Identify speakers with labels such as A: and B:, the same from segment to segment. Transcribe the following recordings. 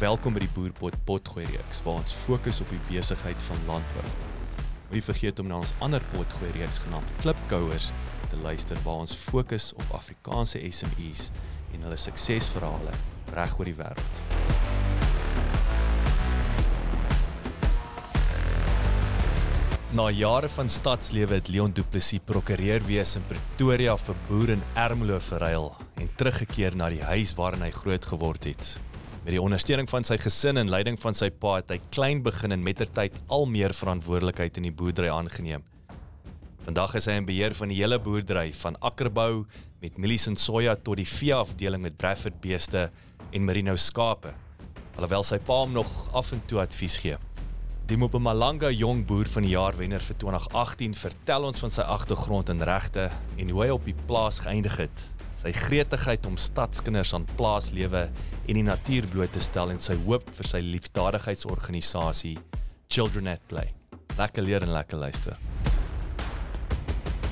A: Welkom by die Boerpot Potgooi reeks waar ons fokus op die besigheid van landbou. Moenie vergeet om na ons ander potgooi reeks genaamd Klipkouers te luister waar ons fokus op Afrikaanse SMEs en hulle suksesverhale reg oor die wêreld. Na jare van stadslewe het Leon Du Plessis prokureur wees in Pretoria vir boere in Ermelo verruil en teruggekeer na die huis waarin hy groot geword het. Met die ondersteuning van sy gesin en leiding van sy pa het hy klein begin en mettertyd al meer verantwoordelikheid in die boerdery aangeneem. Vandag is hy in beheer van die hele boerdery, van akkerbou met mielies en soja tot die veeafdeling met Bradford beeste en merino skape. Alhoewel sy pa hom nog af en toe advies gee. Die Mpumalanga jong boer van die jaar wenner vir 2018 vertel ons van sy agtergrond en regte en hoe hy op die plaas geëindig het. Sy gretigheid om stadskinders aan plaaslewe en die natuur bloot te stel en sy hoop vir sy liefdadigheidsorganisasie Children at Play. Lekker leer en lekker luister.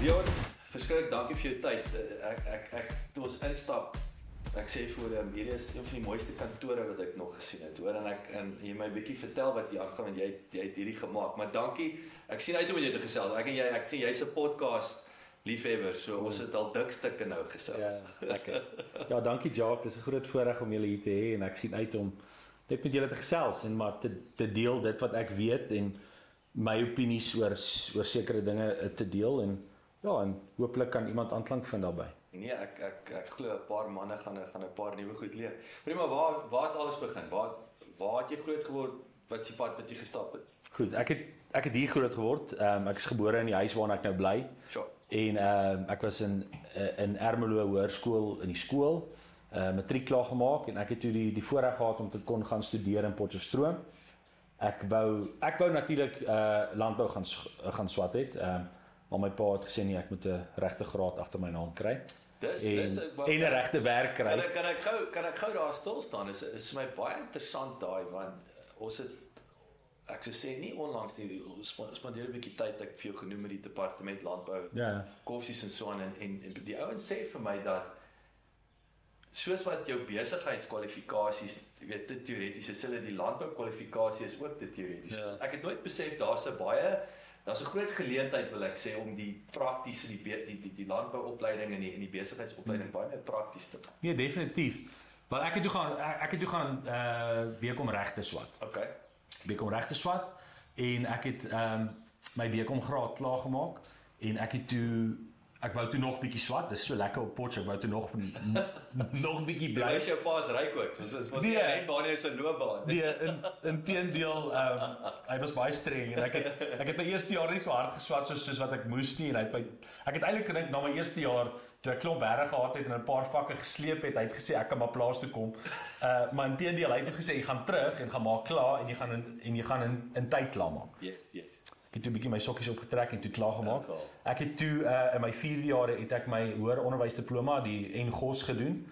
B: Leon, verskriklik dankie vir jou tyd. Ek ek ek toe ons instap ek sê vir hom hierdie is een van die mooiste kantore wat ek nog gesien het. Hoor en ek en jy my 'n bietjie vertel wat hier aangaan want jy jy het hierdie gemaak. Maar dankie. Ek sien uit om met jou te gesels. Ek en jy ek sien jy's 'n podcast liefhebber. So ons het al dik stukke nou gesels.
C: Ja, lekker. Ja, dankie Jacques. Dit is 'n groot voorreg om julle hier te hê en ek sien uit om net met julle te gesels en maar te te deel dit wat ek weet en my opinies oor oor sekere dinge te deel en ja, en hooplik kan iemand aanklank vind daarbey.
B: Nee, ek ek ek glo 'n paar manne gaan gaan 'n paar nuwe goed leer. Prima, waar waar het alles begin? Waar waar het jy groot geword? Wat se pad wat jy gestap het?
C: Goed, ek het ek het hier groot geword. Ehm um, ek is gebore in die huis waarna ek nou bly.
B: Sure.
C: En ehm um, ek was in eh, in Ermelo Hoërskool in die skool. Uh matriek klaar gemaak en ek het toe die die voorreg gehad om te kon gaan studeer in Potchefstroom. Ek wou ek wou natuurlik uh landbou gaan gaan swat het. Ehm um, maar my pa het gesê nee, ek moet 'n regte graad agter my naam kry.
B: Dis
C: en,
B: dis
C: 'n regte werk kry.
B: Kan ek kan ek gou kan ek gou daar stil staan? Is is my baie interessant daai want ons het ek sou sê nie onlangs nie spandeer 'n bietjie tyd ek vir jou genoem met die departement landbou.
C: Ja.
B: Koffsies en so aan en, en en die ouens sê vir my dat soos wat jou besigheidskwalifikasies, jy weet dit teoreties is hulle die landbou kwalifikasie is ook dit teoreties. Ja. Ek het nooit besef daar's 'n baie Daar's 'n groot geleentheid wil ek sê om die praktiese die die die, die landbouopleiding en die en die besigheidsopleiding baie meer prakties te maak.
C: Nee, definitief. Maar ek het toe gaan ek het toe gaan uh weekom regte swat.
B: OK.
C: Weekom regte swat en ek het ehm um, my weekom graad klaar gemaak en ek het toe ek wou toe nog bietjie swat. Dis so lekker op Potchefstroom. Ek wou toe nog nog bietjie bly.
B: Jy is jou pa's ryk ook. Dis was was nie net baan nie, is 'n loopbaan.
C: Nee, in inteendeel ehm um, hy was baie streng en ek het ek het my eerste jaar nie so hard geswat soos soos wat ek moes nie en hy het by ek het eintlik gedink na my eerste jaar toe ek klomp berge gehad het en 'n paar vakke gesleep het, hy het gesê ek kan maar plaas toe kom. Uh maar inteendeel hy het gesê jy gaan terug en gaan maak klaar en jy gaan in, en jy gaan in in tyd klaar maak.
B: Yes, yes.
C: Ek het toe 'n bietjie my sokkies opgetrek en toe klaar gemaak. Ek het toe uh in my 4de jaar het ek my hoër onderwys diploma, die NGOS gedoen.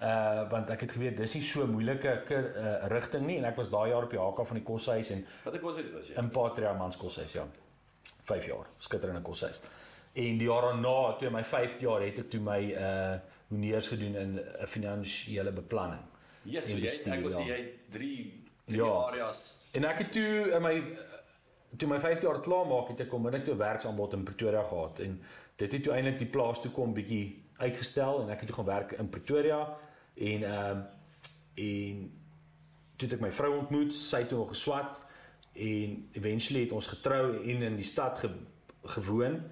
C: Uh want ek het geweet dis nie so moeilike uh, rigting nie en ek was daai jaar op die HK van die koshuis en
B: Watter koshuis was jy?
C: In Patria Mans koshuis ja. 5 jaar, skitterende koshuis. En die jaar daarna, toe my 5de jaar het ek toe my uh honeurs gedoen in 'n finansiële beplanning.
B: Yes, so jy ek was ja. jy 3 3
C: ja.
B: areas.
C: En ek het toe in my toe my 5de jaar klaar maak het ek onmiddellik toe werksaanbod in Pretoria gehad en dit het toe eintlik die plaas toe kom bietjie uitgestel en ek het toe gaan werk in Pretoria en ehm uh, en toe het ek my vrou ontmoet, sy het toe nog geswat en eventually het ons getrou en in die stad ge, gewoon.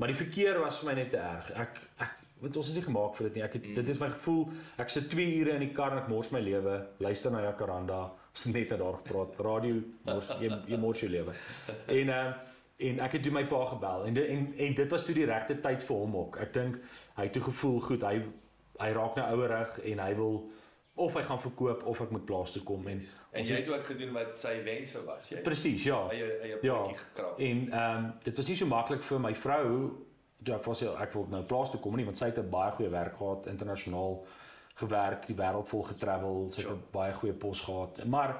C: Maar die verkeer was vir my net te erg. Ek ek want ons is nie gemaak vir dit nie. Ek het, mm. dit is my gevoel. Ek sit 2 ure in die kar en ek mors my lewe. Luister na Jacaranda. Ons het net daar gepraat. Radio mors jy, jy mors jou lewe. En uh en ek het toe my pa gebel en, de, en en dit was toe die regte tyd vir hom ook. Ek dink hy het toe gevoel goed. Hy hy raak nou ouerig en hy wil of hy gaan verkoop of ek moet plaas toe kom en
B: en jy het ook gedoen wat sy wense was jy
C: presies ja.
B: eie eie
C: ja.
B: gekrap.
C: En ehm um, dit was nie so maklik vir my vrou toe ek was ek wil nou plaas toe kom nie want sy het 'n baie goeie werk gehad internasionaal gewerk die wêreld vol getravel sy het 'n baie goeie pos gehad. Maar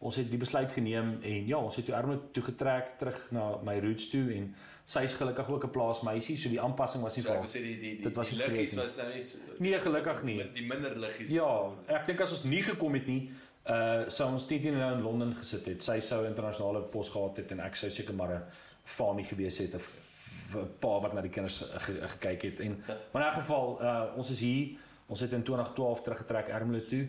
C: ons het die besluit geneem en ja ons het toe Arno toe getrek terug na my roots toe en sy is gelukkig ook 'n plaasmeisie so die aanpassing was nie
B: vir so, die die die,
C: dit was
B: die liggies was nou nie
C: nee gelukkig nie.
B: Met die minder liggies
C: ja ek dink as ons nie gekom het nie uh sou ons teen nou in Londen gesit het. Sy sou internasionale pos gehad het en ek sou seker maar 'n famie gewees het 'n pa wat na die kinders ge, gekyk het. En maar in 'n geval uh ons is hier ons het in 2012 teruggetrek Ermelo toe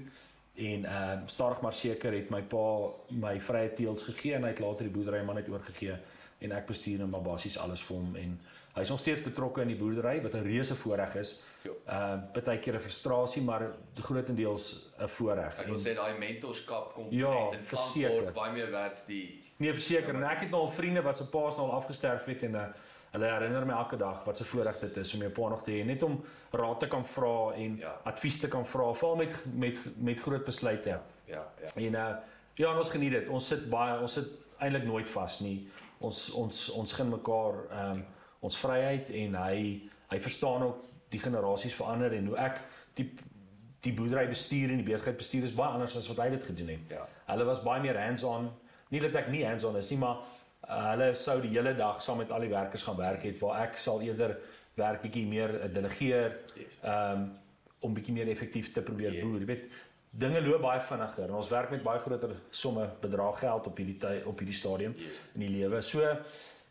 C: en uh stadig maar seker het my pa my vrye teels gegee en hy het later die boerdery maar net oorgegee en ek bestuur nou maar basies alles vir hom en hy's nog steeds betrokke in die boerdery wat 'n reuse voorreg is.
B: Ja.
C: Uh baie keer 'n frustrasie maar grootendeels 'n voorreg.
B: Ek wil sê daai mentorskap kom
C: Ja,
B: net in
C: verseker.
B: Frankfurt baie meer werd die
C: Nee, verseker. En ek het nou al vriende wat se paas nou al afgesterf het en uh, hulle herinner my elke dag wat se voorreg dit is om jou pa nog te hê, net om raad te kan vra en
B: Ja.
C: advies te kan vra, veral met met met groot besluite.
B: ja, ja.
C: En uh ja, ons geniet dit. Ons sit baie ons sit eintlik nooit vas nie. Ons ons ons gun mekaar ehm um, ons vryheid en hy hy verstaan ook die generasies verander en hoe ek die die boerdery bestuur en die besigheid bestuur is baie anders as wat hy dit gedoen het.
B: Ja.
C: Hulle was baie meer hands-on. Nie dat ek nie hands-on is nie, maar uh, hulle sou die hele dag saam met al die werkers gaan werk het waar ek sal eerder werk bietjie meer uh, delegeer ehm um, om bietjie meer effektief te probeer
B: Yes.
C: boer. Jy weet, dinge loop baie vinniger en ons werk met baie groter somme bedrag geld op hierdie tyd op hierdie stadium
B: Yes.
C: in die lewe. So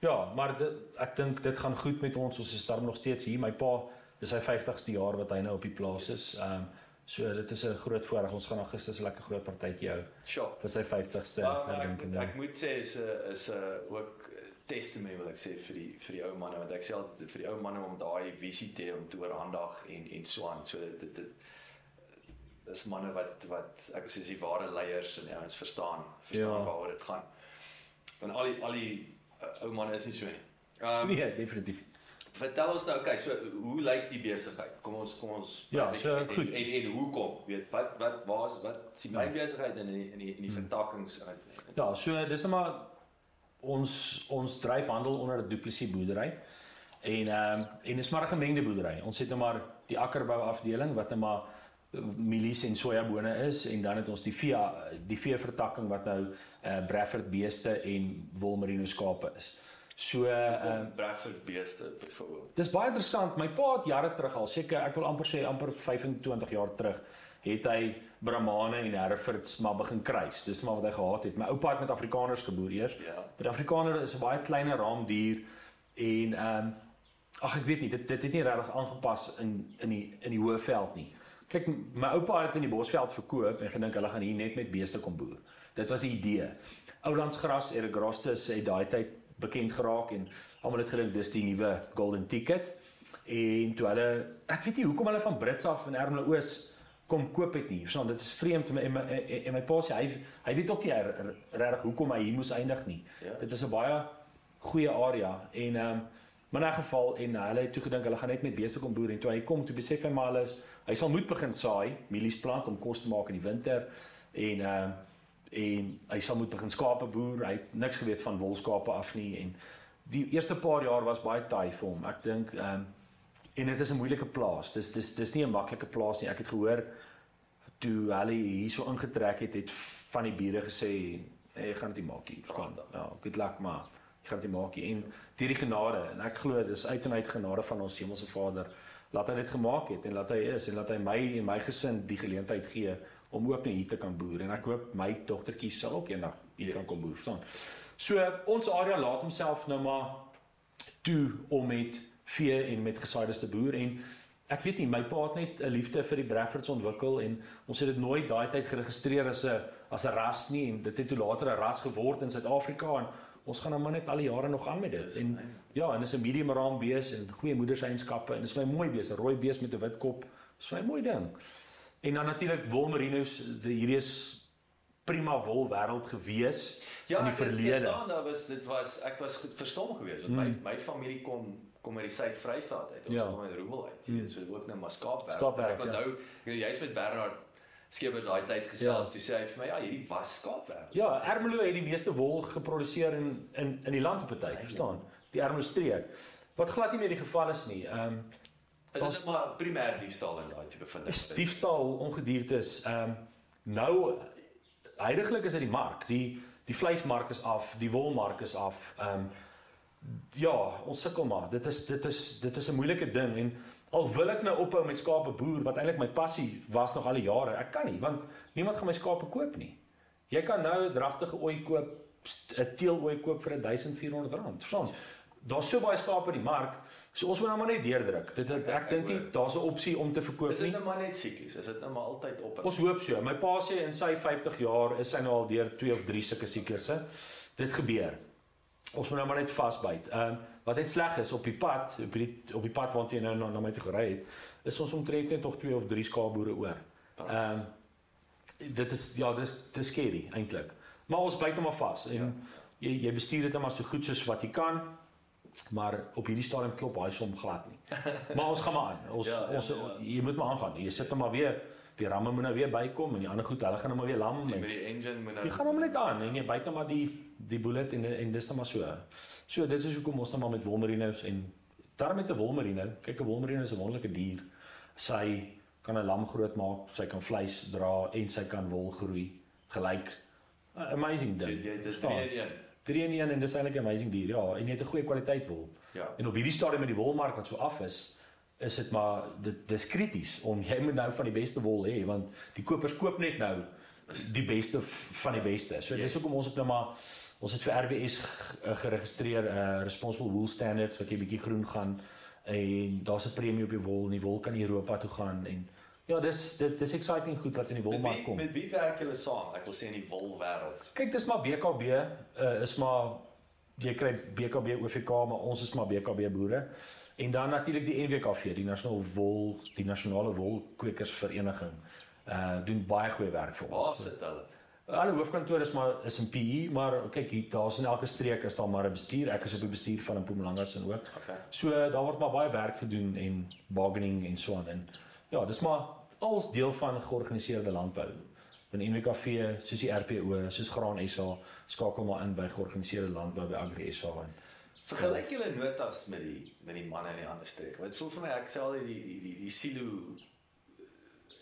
C: ja, maar dit, ek dink dit gaan goed met ons. Ons is darm nog steeds hier. My pa dis sy 50ste jaar wat hy nou op die plaas is. Ehm um, so dit is 'n groot voorreg. Ons gaan Augustus 'n lekker groot partytjie hou
B: Sure.
C: vir sy 50ste
B: Maar, maar ek,
C: herdenking.
B: ek moet sê is 'n is 'n ook testament wil ek sê vir die vir die ou manne want ek sê altyd vir die ou manne om daai visie te hê om te oorhandig en en so aan. So dit dit dis manne wat wat ek sê is die ware leiers en die ouens verstaan verstaan
C: Ja.
B: waaroor dit gaan. Want al die al die uh, ou manne is nie so nie. Um,
C: Nee, definitief.
B: Vertel ons nou, okay, so hoe lyk die besigheid? Kom ons kom ons
C: Ja, so
B: en,
C: goed.
B: En, en, en hoekom? Weet wat wat waar is wat is die
C: Ja.
B: myn besigheid in die in die in die
C: Hmm.
B: vertakkings?
C: Ja, so dis nou maar ons ons dryf handel onder 'n duplisie boerdery. En ehm um, en dis maar 'n gemengde boerdery. Ons het nou maar die akkerbou afdeling wat nou maar eh, mielies en sojabone is en dan het ons die vee die vee vertakking wat nou eh uh, Bradford beeste en wol merino skape is. So ehm
B: um, Bradford beeste byvoorbeeld.
C: Dis baie interessant. My pa het jare terug al seker ek wil amper sê amper 25 jaar terug het hy Brahmane en Herefords maar begin kruis. Dis maar wat hy gehad het. My oupa het met Afrikaners geboer eers.
B: Ja.
C: Maar Afrikaner is 'n baie kleiner raamdier en ehm um, ag ek weet nie dit dit het nie regtig aangepas in in die in die hoë veld nie. Kyk, my oupa het in die Bosveld verkoop en gedink hulle gaan hier net met beeste kom boer. Dit was die idee. Oulandsgras Eragrostis het daai tyd bekend geraak en almal het gedink dis die nuwe golden ticket. En toe hulle ek weet nie hoekom hulle van Brits af in Ermelo Oos kom koop het nie. Verstaan, dit is vreemd en my en my, en my pa sê hy hy weet ook nie regtig hoekom hy hier moes eindig nie.
B: Ja.
C: Dit is 'n baie goeie area en ehm um, maar in 'n geval en hulle het toe gedink hulle gaan net met beeste kom boer en toe hy kom toe besef hy maar hulle is hy sal moet begin saai, mielies plant om kos te maak in die winter en ehm um, en hy sal moet begin skape boer. Hy het niks geweet van wolskape af nie en die eerste paar jaar was baie taai vir hom. Ek dink ehm um, en dit is 'n moeilike plaas. Dis dis dis nie 'n maklike plaas nie. Ek het gehoor toe hulle hierso ingetrek het, het van die bure gesê, "Hey, jy gaan dit maak nie." Verstaan? Ja, good luck maar jy gaan dit maak nie. En deur die genade en ek glo dis uit en uit genade van ons hemelse Vader laat hy dit gemaak het en laat hy is en laat hy my en my gesin die geleentheid gee om ook net hier te kan boer. En ek hoop my dogtertjie sal ook eendag hier kan kom boer, verstaan? So ons area laat homself nou maar toe om met vee en met gesaides te boer. En ek weet nie my pa het net 'n liefde vir die Bradfords ontwikkel en ons het dit nooit daai tyd geregistreer as 'n as 'n ras nie. En dit het toe later 'n ras geword in Suid-Afrika en ons gaan nou maar net al die jare nog aan met dit. En ja en dis 'n medium raam bees en goeie moederseienskappe en dis vir my mooi bees 'n rooi bees met 'n wit kop. Dis vir my mooi ding en dan natuurlik wol merinos hierdie is prima wol wêreld gewees
B: Ja,
C: in die verlede
B: verstaan, daar was dit was ek was verstom geweest want my my familie kom kom uit die Suid-Vrystaat uit. Ons
C: Ja.
B: kom uit Roewel uit. Jy
C: Hmm.
B: weet, so ook nou maar. Skaapwerk, En Ek onthou, ja. jy's met Bernard Skeepers daai tyd gesels,
C: Ja.
B: toe sê hy vir my, ja, hierdie was skaapwerk.
C: Ja, Ermelo het die meeste wol geproduseer in in in die land op 'n tyd, verstaan? Die Ermelo streek. Wat glad nie meer die geval is nie. Ehm um,
B: Is dit maar primêr diefstal in daai tipe van
C: is diefstal ongediertes ehm um, nou heidaglik is dit die mark. Die die vleismark is af, die wolmark is af. Ehm um, ja, ons sukkel maar. Dit is dit is dit is 'n moeilike ding en Al wil ek nou ophou met skape boer wat eintlik my passie was nog al die jare, ek kan nie want niemand gaan my skape koop nie. Jy kan nou 'n dragtige ooi koop, 'n teelooi koop vir R1400. Verstaan? Daar's so baie skape in die mark, so ons moet nou maar net deurdruk. Dit ek, ek dink nie daar's 'n opsie om te verkoop nie.
B: Is dit nou maar net siklies? Is dit nou maar altyd op?
C: Ons hoop so. My pa sê in sy 50 jaar is hy nou al deur 2 of 3 sulke siklusse. Dit gebeur. Ons moet nou maar net vasbyt. Ehm um, wat net sleg is op die pad, op die op die pad waartoe jy nou na, na my toe gery het, is ons omtrent net nog 2 of 3 skaapboere oor. Ehm um, dit is ja, dis dis scary eintlik. Maar ons byt hom maar vas en ja. jy jy bestuur dit net maar so goed soos wat jy kan. Maar op hierdie stadium klop hy som glad nie. Maar ons gaan maar aan. Ons ja, ja, ons ja. jy moet maar aangaan. Jy sit hom maar weer die ramme moet nou weer bykom en die ander goed, hulle gaan nou maar weer lam
B: en met die engine moet nou
C: Jy gaan hom net aan en jy byt hom maar die die bullet en en dis net maar so. So dit is hoekom ons nou maar met wolmerinos en daar met 'n wolmerino. Kyk 'n wolmerino is 'n wonderlike dier. Sy kan 'n lam groot maak, sy kan vleis dra en sy kan wol groei gelyk. Amazing ding.
B: So, jy dis 3 in 1.
C: 3 in 1 en dis eintlik 'n amazing dier. Ja, en jy het 'n goeie kwaliteit wol.
B: Ja.
C: En op hierdie stadium met die wolmark wat so af is, is dit maar dit dis krities om jy moet nou van die beste wol hê want die kopers koop net nou die beste van die beste. So dis hoekom ons op nou maar ons het vir RWS geregistreer 'n uh, responsible wool standards wat jy bietjie groen gaan en daar's 'n premie op die wol en die wol kan Europa toe gaan en ja, dis dit dis exciting goed wat in die wolmark kom.
B: Met wie werk julle saam? Ek wil sê in die wolwêreld.
C: Kyk, dis maar BKB uh, is maar jy kry BKB OVK maar ons is maar BKB boere. En dan natuurlik die NWKV, die Nasionale Wol, die Nasionale Wolkwekersvereniging. Uh doen baie goeie werk vir ons.
B: Waar sit hulle?
C: Hulle hoofkantoor is maar is in PE, maar kyk hier, daar's in elke streek is daar maar 'n bestuur. Ek is op die bestuur van Mpumalanga se ook.
B: Okay.
C: So daar word maar baie werk gedoen en bargaining en so aan. En ja, dis maar als deel van georganiseerde landbou. Van NWKV, soos die RPO, soos Graan SA, skakel maar in by georganiseerde landbou by Agri SA en
B: Vergelyk julle notas met die met die manne in die ander streek. Wat voel vir my ek sê al die die die, die silo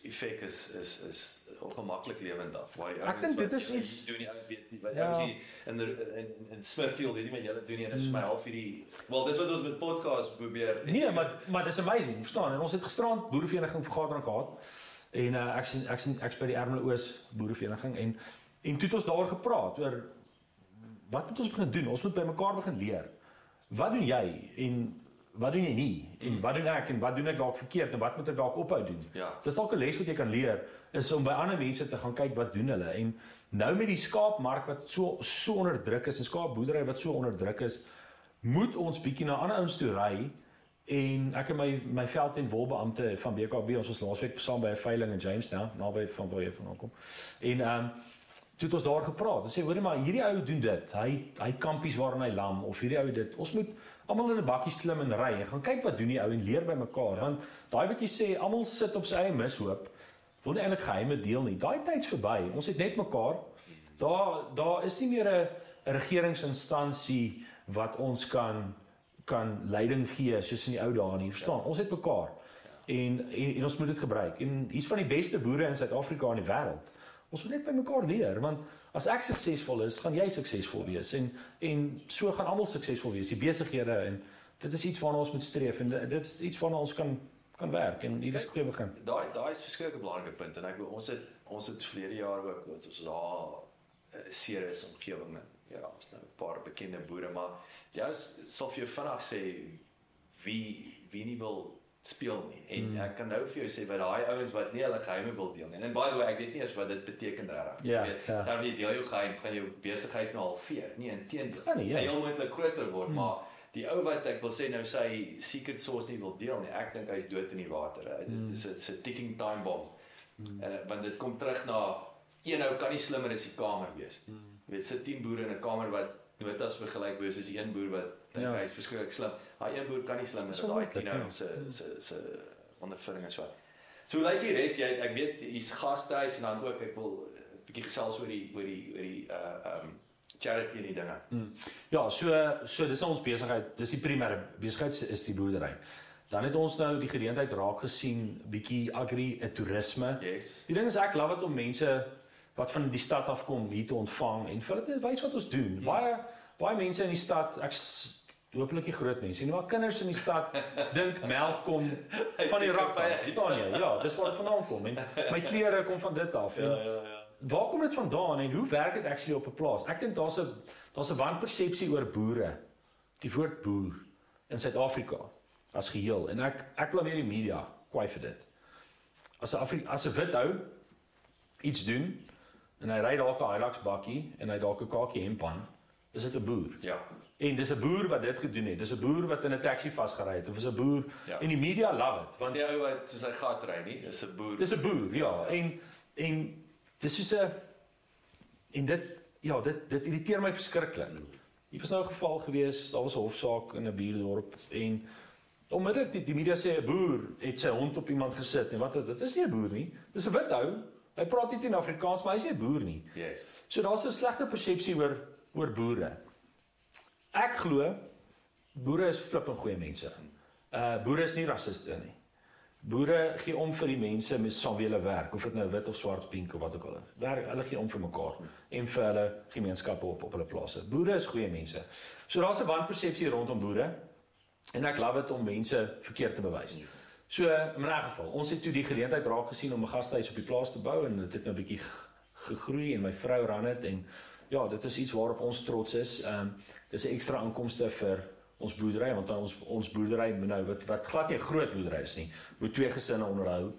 B: effek is is is ongemaklik lewendig. Waar
C: jy Ek dink dit is iets
B: doen nie ouens weet nie. Wat ja. jy in in in Smithfield, jy met julle doen en is my half hierdie Wel, dis wat ons met podcast probeer.
C: Nee, maar maar dis amazing, verstaan? En ons het gisterand boerevereniging vergadering gehad. En uh, ek sien ek sien ek by die Ermelo Oos boerevereniging en en toe het ons daaroor gepraat oor wat moet ons begin doen? Ons moet by mekaar begin leer wat doen jy en wat doen jy nie en mm. wat doen ek en wat doen ek dalk verkeerd en wat moet ek dalk ophou doen?
B: Ja.
C: Dis dalk 'n les wat jy kan leer is om by ander mense te gaan kyk wat doen hulle en nou met die skaapmark wat so so onder druk is en skaapboerdery wat so onder druk is, moet ons bietjie na ander ouens toe ry en ek en my my veld en wolbeampte van BKB ons was laasweek saam by 'n veiling in Jamestown naby van waar jy vandaan kom. En ehm um, toe het ons daar gepraat. Ons sê hoorie maar hierdie ou doen dit. Hy hy kampies waarin hy lam of hierdie ou dit. Ons moet almal in 'n bakkie klim en ry en gaan kyk wat doen die ou en leer by mekaar. Ja. Want daai wat jy sê, almal sit op sy eie mishoop. Wil nie eintlik geheime deel nie. Daai tyd's verby. Ons het net mekaar. Daar daar is nie meer 'n regeringsinstansie wat ons kan kan leiding gee soos in die ou dae nie. Verstaan? Ja. Ons het mekaar. En, en en ons moet dit gebruik. En hier's van die beste boere in Suid-Afrika in die wêreld. Ons moet net by mekaar leer want as ek suksesvol is, gaan jy suksesvol wees en en so gaan almal suksesvol wees. Die besighede en dit is iets waarna ons moet streef en dit is iets waarna ons kan kan werk en hier is goeie begin.
B: Daai daai is verskeie belangrike punte en ek ons het ons het verlede jaar ook wat ons daar 'n uh, serious omgewing in. Ja, ons nou 'n paar bekende boere maar jy sal vir jou vinnig sê wie wie nie wil speel nie. En mm. ek kan nou vir jou sê wat daai ouens wat nie hulle geheime wil deel nie. En by the way, ek weet nie eers wat dit beteken regtig.
C: Ja, jy weet, ja.
B: dan wie deel jou geheim, gaan jou besigheid nou halveer. Nee, inteendeel. Gaan ja. heel moontlik groter word, mm. maar die ou wat ek wil sê nou sy secret sauce nie wil deel nie. Ek dink hy's dood in die water. Mm. Dit is 'n ticking time bomb. Mm. Uh, want dit kom terug na een ou kan nie slimmer as die kamer wees nie. Mm. Jy weet, sit 10 boere in 'n kamer wat notas vergelyk word soos een boer wat dink ja. hy's verskriklik slim. Daai een boer kan nie slimmer as daai tien ou se se se ondervinding is wat. So lyk like die res jy ek weet hier's gastehuis en dan ook ek wil 'n bietjie gesels oor die oor die oor die uh um charity en die dinge.
C: Hmm. Ja, so so dis ons besigheid. Dis die primêre besigheid is die boerdery. Dan het ons nou die geleentheid raak gesien bietjie agri en toerisme.
B: Yes.
C: Die ding is ek love dit om mense wat van die stad af kom hier te ontvang en vir hulle te wys wat ons doen. Hmm. Baie baie mense in die stad, ek hopelik die groot mense. En maar kinders in die stad dink melk kom van die rak af. Verstaan jy? Ja, dis waar dit vandaan kom en my klere kom van dit af. En,
B: Ja, ja, ja.
C: Waar kom dit vandaan en hoe werk dit actually op 'n plaas? Ek dink daar's 'n daar's 'n wanpersepsie oor boere. Die woord boer in Suid-Afrika as geheel en ek ek blameer die media kwai vir dit. As 'n Afri as 'n wit ou iets doen en hy ry dalk 'n Hilux bakkie en hy dalk 'n kakie hemp aan, is dit 'n boer.
B: Ja.
C: En dis 'n boer wat dit gedoen het. Dis 'n boer wat in 'n taxi vasgery het of is 'n boer
B: Ja.
C: en die media love it
B: Want
C: want
B: die ou wat soos hy gat ry nie, is 'n boer.
C: Dis 'n boer, ja. En en dis soos 'n en dit ja, dit dit irriteer my verskriklik. Hier was nou 'n geval gewees, daar was 'n hofsaak in 'n buurdorp en onmiddellik die, die media sê 'n boer het sy hond op iemand gesit en wat dit dit is nie 'n boer nie. Dis 'n wit ou. Hy praat nie in Afrikaans, maar hy's nie 'n boer nie.
B: Yes.
C: So daar's 'n slegte persepsie oor oor boere. Ek glo boere is flippend goeie mense. Uh boere is nie rassiste nie. Boere gee om vir die mense met wie hulle werk, of dit nou wit of swart, pink of wat ook al is. Werk, hulle gee om vir mekaar en vir hulle gemeenskappe op op hulle plase. Boere is goeie mense. So daar's 'n wanpersepsie rondom boere en ek love dit om mense verkeerd te bewys. So in 'n geval, ons het toe die geleentheid raak gesien om 'n gastehuis op die plaas te bou en dit het nou 'n bietjie gegroei en my vrou ran dit en ja, dit is iets waarop ons trots is. Ehm um, dis 'n ekstra inkomste vir ons boerdery want ons ons boerdery nou wat wat glad nie 'n groot boerdery is nie. Moet twee gesinne onderhou.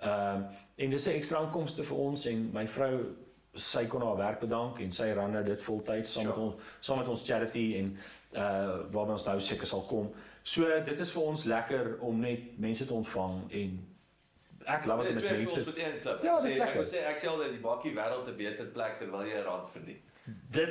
C: Ehm um, en dis 'n ekstra inkomste vir ons en my vrou sy kon haar werk bedank en sy ran nou dit voltyds saam met
B: Sure.
C: ons saam met ons charity en uh waarby ons nou seker sal kom. So dit is vir ons lekker om net mense te ontvang en ek dit om met mense
B: voels met een klip.
C: Ja, dis lekker.
B: Ek sê ek sê altyd die bakkie wêreld 'n beter plek terwyl jy 'n rand verdien.
C: Dit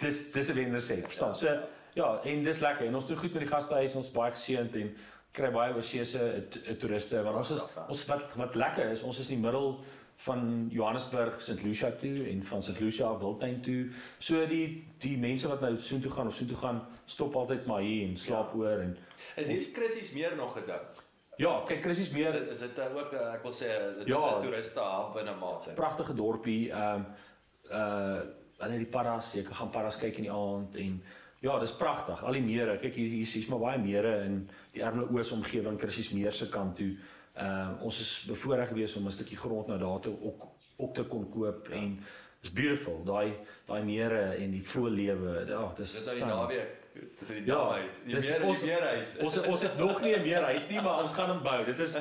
C: dis dis 'n wenner sê, verstaan? So ja, en dis lekker en ons doen goed met die gastehuis, ons baie geseënd en kry baie oorseese eh, eh, toeriste want ons is ons wat wat lekker is, ons is in die middel van Johannesburg, St. Lucia toe en van St. Lucia af Wildtuin toe. So die die mense wat nou soontoe gaan of soontoe gaan, stop altyd maar hier en slaap oor en
B: Is hierdie krissies meer nog gedink?
C: ja, kyk Chris is
B: Is
C: meer
B: dit is dit uh, ook ek wil sê dit
C: Ja.
B: is 'n toeriste hub in 'n mate.
C: pragtige dorpie. Ehm uh hulle het die paddas, jy kan gaan paddas kyk in die aand en ja, dis pragtig. Al die mere. Kyk hier hier is maar baie mere in die Ermelo Oos omgewing, Krissies Meer se kant toe. Ehm ons is bevoorreg geweest om 'n stukkie grond nou daar toe ook op te kon koop ja. en it's beautiful. Daai daai mere en die vroeë lewe. Ja, dis
B: Dis nou die naweek. Dis die
C: Ja,
B: damhuis. Die
C: dis
B: meer
C: ons-
B: die meerhuis.
C: Ons ons het nog nie 'n meerhuis nie, maar ons gaan hom bou. Dit is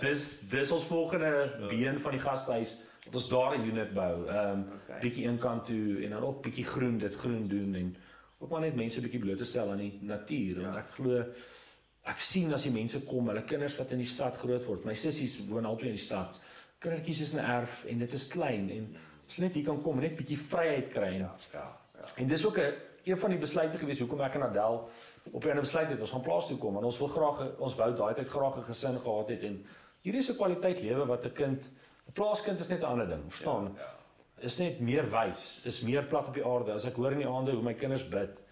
C: dis dis ons volgende been van die gastehuis dat ons daar 'n unit bou. Ehm um,
B: Okay.
C: bietjie eenkant toe en dan ook bietjie groen, dit groen doen en ook maar net mense bietjie bloot te stel aan die natuur want
B: Ja.
C: ek glo ek sien as die mense kom, hulle kinders wat in die stad groot word. My sissies woon albei in die stad. Kindertjies is 'n erf en dit is klein en as hulle net hier kan kom en net bietjie vryheid kry
B: Ja, ja, ja.
C: En dis ook 'n een van die besluite gewees hoekom ek en Adel op 'n besluit het ons gaan plaas toe kom. Want ons wil graag ons wou daai tyd graag 'n gesin gehad het en hier is 'n kwaliteit lewe wat 'n kind 'n plaaskind is net 'n ander ding verstaan?
B: Ja.
C: is net meer wys is meer plat op die aarde. As ek hoor in die aande hoe my kinders bid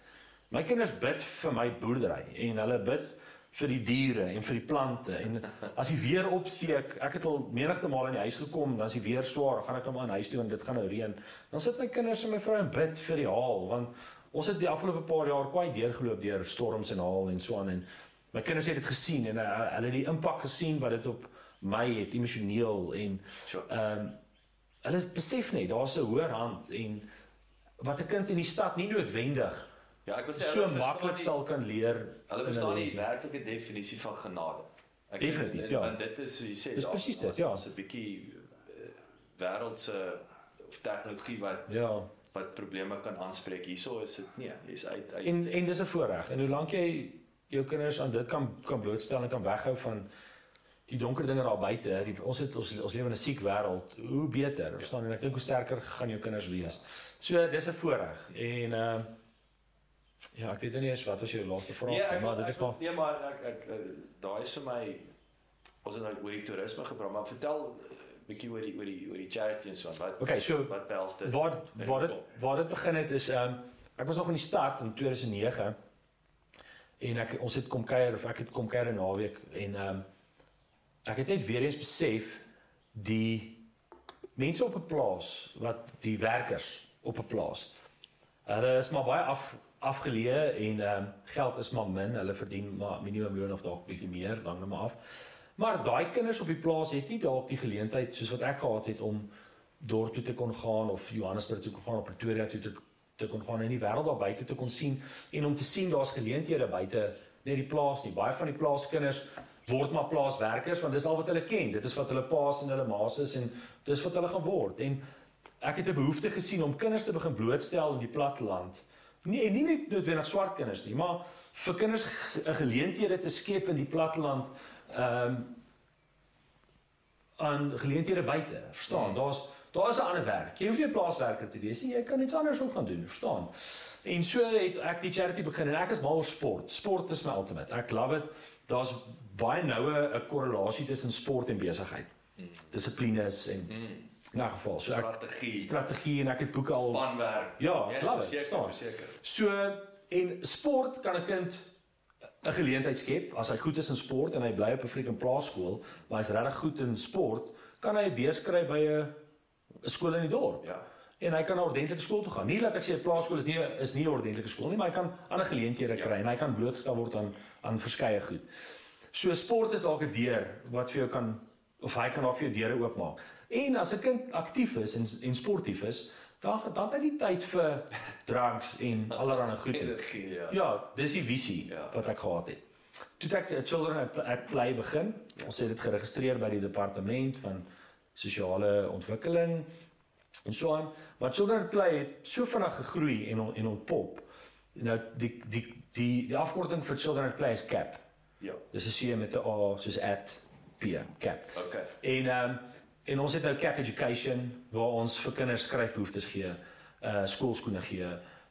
C: my kinders bid vir my boerdery en hulle bid vir die diere en vir die plante en as die weer opsteek ek het al menigte male in die huis gekom dan is die weer swaar gaan ek nou maar in huis toe want dit gaan nou reën. Dan sit my kinders en my vrou en bid vir die haal want ons het die afgelope paar jaar kwai deurgeloop deur storms en haal en so aan en my kinders het dit gesien en uh, hulle het die impak gesien wat dit op my het emosioneel en
B: Sure.
C: ehm um, hulle besef net daar's 'n hoër hand en wat 'n kind in die stad nie noodwendig
B: Ja, ek wil sê
C: so maklik sal kan leer
B: Hulle verstaan die werklike definisie van genade. Ek
C: Definitief,
B: en-
C: ja.
B: Want dit is jy sê,
C: Dis presies dit, ja.
B: daar's 'n bietjie uh, wêreldse of tegnologie wat
C: Ja,
B: wat probleme kan aanspreek. Hierso is dit nee, jy's uit uit.
C: en en dis 'n voorreg. En hoe lank jy jou kinders aan dit kan kan blootstel en kan weghou van die donker dinge daar buite. Die, ons het ons ons lewe in 'n siek wêreld. Hoe beter, verstaan jy? En ek dink hoe sterker gaan jou kinders wees. So dis 'n voorreg. En uh, ja, ek weet nie eens wat was jou laaste vraag
B: nee,
C: nie,
B: ek,
C: maar dit
B: ek,
C: is maar
B: nee, maar ek ek uh, daai is vir my ons het nou oor die toerisme gepraat, maar vertel bietjie oor die oor die oor die charity en so aan. Wat
C: Okay, so
B: wat behels dit?
C: Waar waar dit waar dit begin het is ehm um, ek was nog in die stad in 2009 en ek ons het kom kuier of ek het kom kuier 'n naweek en ehm um, ek het net weer eens besef die mense op 'n plaas wat die werkers op 'n plaas hulle is maar baie af afgeleë en ehm um, geld is maar min. Hulle verdien maar minimum loon of dalk bietjie meer, dan net maar af. Maar daai kinders op die plaas het nie dalk die geleentheid soos wat ek gehad het om dorp toe te kon gaan of Johannesburg toe kon gaan of Pretoria toe te te kon gaan en die wêreld daar buite te kon sien en om te sien daar's geleenthede buite net die plaas nie. Baie van die plaaskinders word maar plaaswerkers want dis al wat hulle ken. Dit is wat hulle paas en hulle ma's is en dis wat hulle gaan word. En ek het 'n behoefte gesien om kinders te begin blootstel in die platteland. Nee, nie net noodwendig swart kinders nie, maar vir kinders 'n geleenthede te skep in die platteland ehm um, aan geleenthede buite. Verstaan? Hmm. Daar's daar is 'n ander werk. Jy hoef nie 'n plaaswerker te wees nie. Jy kan iets anders ook gaan doen, verstaan? En so het ek die charity begin en ek is mal sport. Sport is my ultimate. Ek love it. Daar's baie noue 'n korrelasie tussen sport en besigheid. Hmm. Dissiplines en hmm. In 'n geval,
B: so strategie.
C: Strategie en ek het boeke al
B: spanwerk.
C: Ja, ja verseker, verseker. So en sport kan 'n kind 'n geleentheid skep as hy goed is in sport en hy bly op 'n freaking plaaskool, maar hy's regtig goed in sport, kan hy 'n beurs kry by 'n skool in die dorp.
B: Ja.
C: En hy kan na ordentlike skool toe gaan. Nie dat ek sê 'n plaaskool is nie is nie 'n ordentlike skool nie, maar hy kan ander geleenthede kry ja. en hy kan blootgestel word aan aan verskeie goed. So sport is dalk 'n deur wat vir jou kan of hy kan dalk vir jou deure oopmaak. En as 'n kind aktief is en en sportief is, dan dan het hy die tyd vir drugs en allerlei goed.
B: Energie, ja.
C: Ja, dis die visie ja, wat ek gehad het. Toe ek children at, at play begin, ons het dit geregistreer by die departement van sosiale ontwikkeling en so aan. Maar children at play het so vinnig gegroei en on, en ontpop. Nou die die die die afkorting vir children at play is CAP.
B: Ja.
C: Dis 'n C met 'n A soos at P, CAP.
B: Okay.
C: En ehm um, En ons het nou Cap Education waar ons vir kinders skryfbehoeftes gee, uh skoolskoene gee,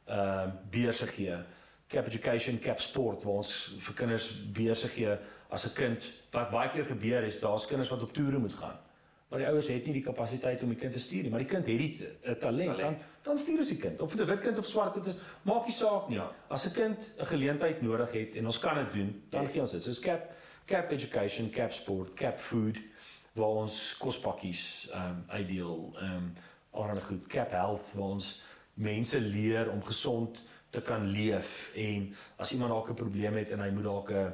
C: uh beurse gee. Cap Education, Cap Sport waar ons vir kinders beurse gee as 'n kind. Wat baie keer gebeur is daar's kinders wat op toere moet gaan. Maar die ouers het nie die kapasiteit om die kind te stuur nie, maar die kind het die 'n talent, talent. Dan dan stuur ons die kind. Of dit 'n wit kind of swart kind is, maak nie saak nie. Ja. As 'n kind 'n geleentheid nodig het en ons kan dit doen, dan ja. gee ons dit. So Cap Cap Education, Cap Sport, Cap Food waar ons kospakkies ehm um, uitdeel, ehm um, allerlei goed, Cap Health waar ons mense leer om gesond te kan leef en as iemand dalk 'n probleem het en hy moet dalk 'n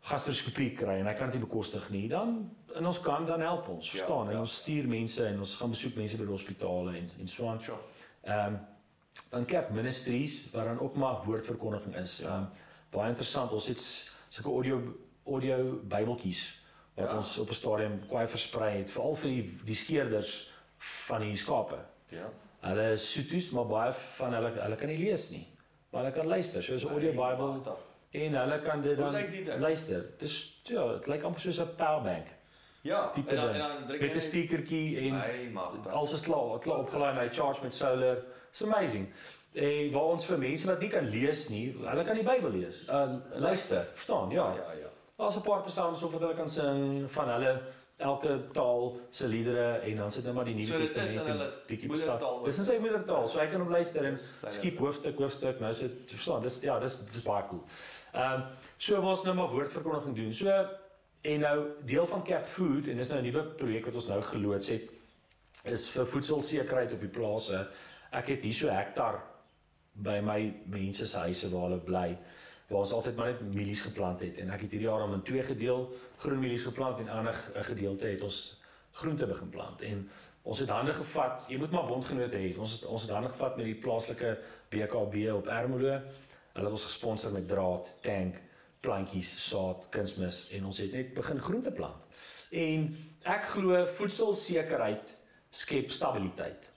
C: gastroskopie kry en hy kan dit nie bekostig nie, dan en ons kan dan help ons, ja, verstaan? Ja, en ons stuur mense en ons gaan besoek mense by die hospitale en en so aan. Ehm um, dan Cap Ministries waar dan ook maar woordverkondiging is. Ehm um, baie interessant. Ons het sulke audio audio Bybeltjies wat ja. ons op 'n stadium kwai versprei het veral vir die die skeerders van die skape.
B: Ja.
C: Hulle is Sotho's, maar baie van hulle hulle kan nie lees nie. Maar hulle kan luister. So is 'n audio Bible en hulle kan dit dan luister. Dis ja, dit lyk amper soos 'n power bank.
B: Ja,
C: en dan, en dan druk jy met 'n speakertjie en alles is klaar, klaar opgelaai en hy charge met solar. It's amazing. En waar ons vir mense wat nie kan lees nie, hulle kan die Bybel lees. Uh luister, verstaan? Ja.
B: Ja, ja.
C: Daar's 'n paar psalms of wat hulle kan sing van hulle elke taal se liedere en dan sit hulle maar die nuwe
B: so, testament bietjie besak.
C: Dis in sy moedertaal, so hy kan hom luister en skiep hoofstuk hoofstuk nou so verstaan. Dis ja, dis dis baie cool. Ehm um, so was nou maar woordverkondiging doen. So en nou deel van Cap Food en dis nou 'n nuwe projek wat ons nou geloods het is vir voedselsekerheid op die plase. Ek het hier so hektar by my mense se huise waar hulle bly waar ons altyd maar net mielies geplant het en ek het hierdie jaar om in twee gedeel groen mielies geplant en ander 'n gedeelte het ons groente begin plant. En ons het hande gevat jy moet maar bondgenote hê. Ons het ons het hande gevat met die plaaslike BKB op Ermelo. Hulle het ons gesponsor met draad tank plantjies saad kunsmis en ons het net begin groente plant. En ek glo voedselsekerheid skep stabiliteit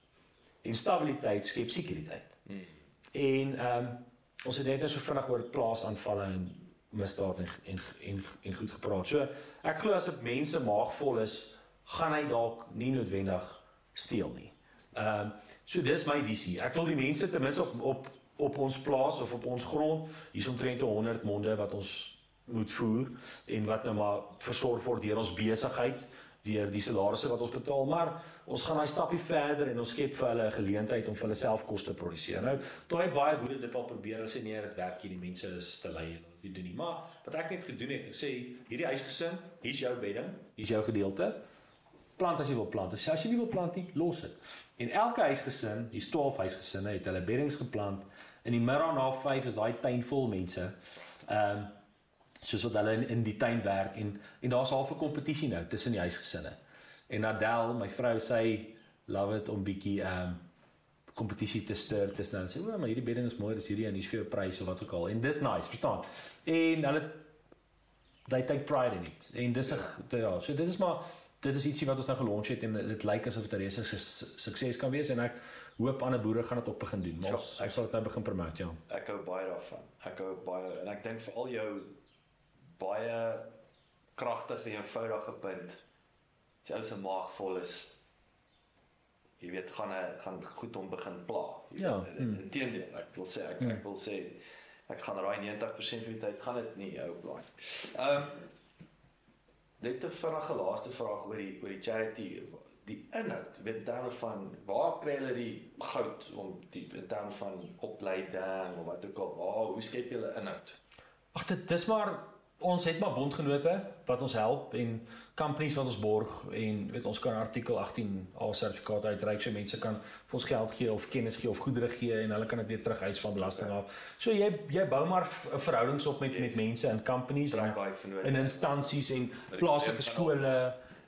C: en stabiliteit skep sekuriteit. Hmm. en ehm um, ons het net so vinnig oor plaasaanvalle en misdaad en en en, en goed gepraat. So ek glo as 'n mens se maag vol is, gaan hy dalk nie noodwendig steel nie. Ehm uh, so dis my visie. Ek wil die mense ten minste op op op ons plaas of op ons grond, hier's omtrent 100 monde wat ons moet voer en wat nou maar versorg word deur ons besigheid deur die salarisse wat ons betaal, maar ons gaan daai stappie verder en ons skep vir hulle 'n geleentheid om vir hulle self kos te produseer. Nou, toe baie boere dit al probeer, hulle sê nee, dit werk nie, die mense is te lui hulle doen nie. Maar wat ek net gedoen het, ek sê hierdie huisgesin, hier's jou bedding, hier's jou gedeelte. Plant as jy wil plant. As jy nie wil plant nie, los dit. En elke huisgesin, hier's 12 huisgesinne, het hulle beddings geplant In die middag na 5 is daai tuin vol mense. Ehm um, soos wat hulle in, in die tuin werk en en daar's half 'n kompetisie nou tussen die huisgesinne. En Adel, my vrou, sy love it om bietjie ehm um, kompetisie te stuur tussen hulle. Sê, "O, maar hierdie bedding is mooi, dis hierdie en hier's vir jou pryse of wat ook al." En dis nice, verstaan? En hulle they take pride in it. En dis 'n ja. ja, so dit is maar dit is ietsie wat ons nou gelons het en dit lyk asof dit 'n reuse sukses kan wees en ek hoop ander boere gaan dit op begin doen. Maar ons, ek sal dit nou begin promote, ja.
B: Ek hou baie daarvan. Ek hou baie en ek dink vir al jou baie kragtige en eenvoudige punt. As jy se maag vol is, jy weet gaan gaan goed om begin pla.
C: Ja.
B: Hmm. Inteendeel, ek wil sê ek, ek wil sê ek gaan raai 90% van die tyd gaan dit nie hou blaai. Ehm um, net 'n vinnige laaste vraag oor die oor die charity die inhoud weet dan van waar kry hulle die goud om die dan van opleiding of wat ook al waar hoe skep jy hulle inhoud
C: Ag dit dis maar ons het maar bondgenote wat ons help en companies wat ons borg en weet ons kan artikel 18 A sertifikaat uitreik so mense kan vir ons geld gee of kennis gee of goedere gee en hulle kan dit weer terugeis van belasting af. So jy jy bou maar verhoudings op met yes. met mense in companies en in instansies en plaaslike skole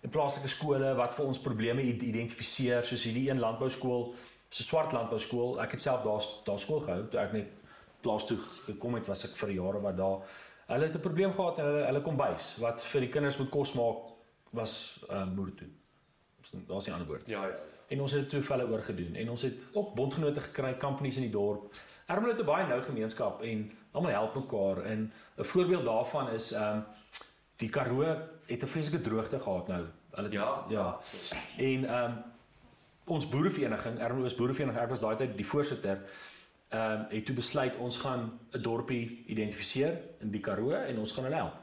C: en plaaslike skole wat vir ons probleme identifiseer soos hierdie een landbou skool, 'n swart landbou skool. Ek het self daar daar skool gehou toe ek net plaas toe gekom het was ek vir jare wat daar Hulle het 'n probleem gehad en hulle hulle kom bys wat vir die kinders moet kos maak was uh, moeder toe. Daar's 'n ander woord.
B: Ja ja.
C: En ons het dit toe vir hulle oorgedoen en ons het ook bondgenote gekry, companies in die dorp. Ermelo het 'n baie nou gemeenskap en almal help mekaar en 'n voorbeeld daarvan is ehm um, die Karoo het 'n vreeslike droogte gehad nou. Hulle
B: ja,
C: ja. En ehm um, ons boerevereniging, Ermelo is boerevereniging, ek was daai tyd die voorsitter ehm um, het toe besluit ons gaan 'n dorpie identifiseer in die Karoo en ons gaan hulle help.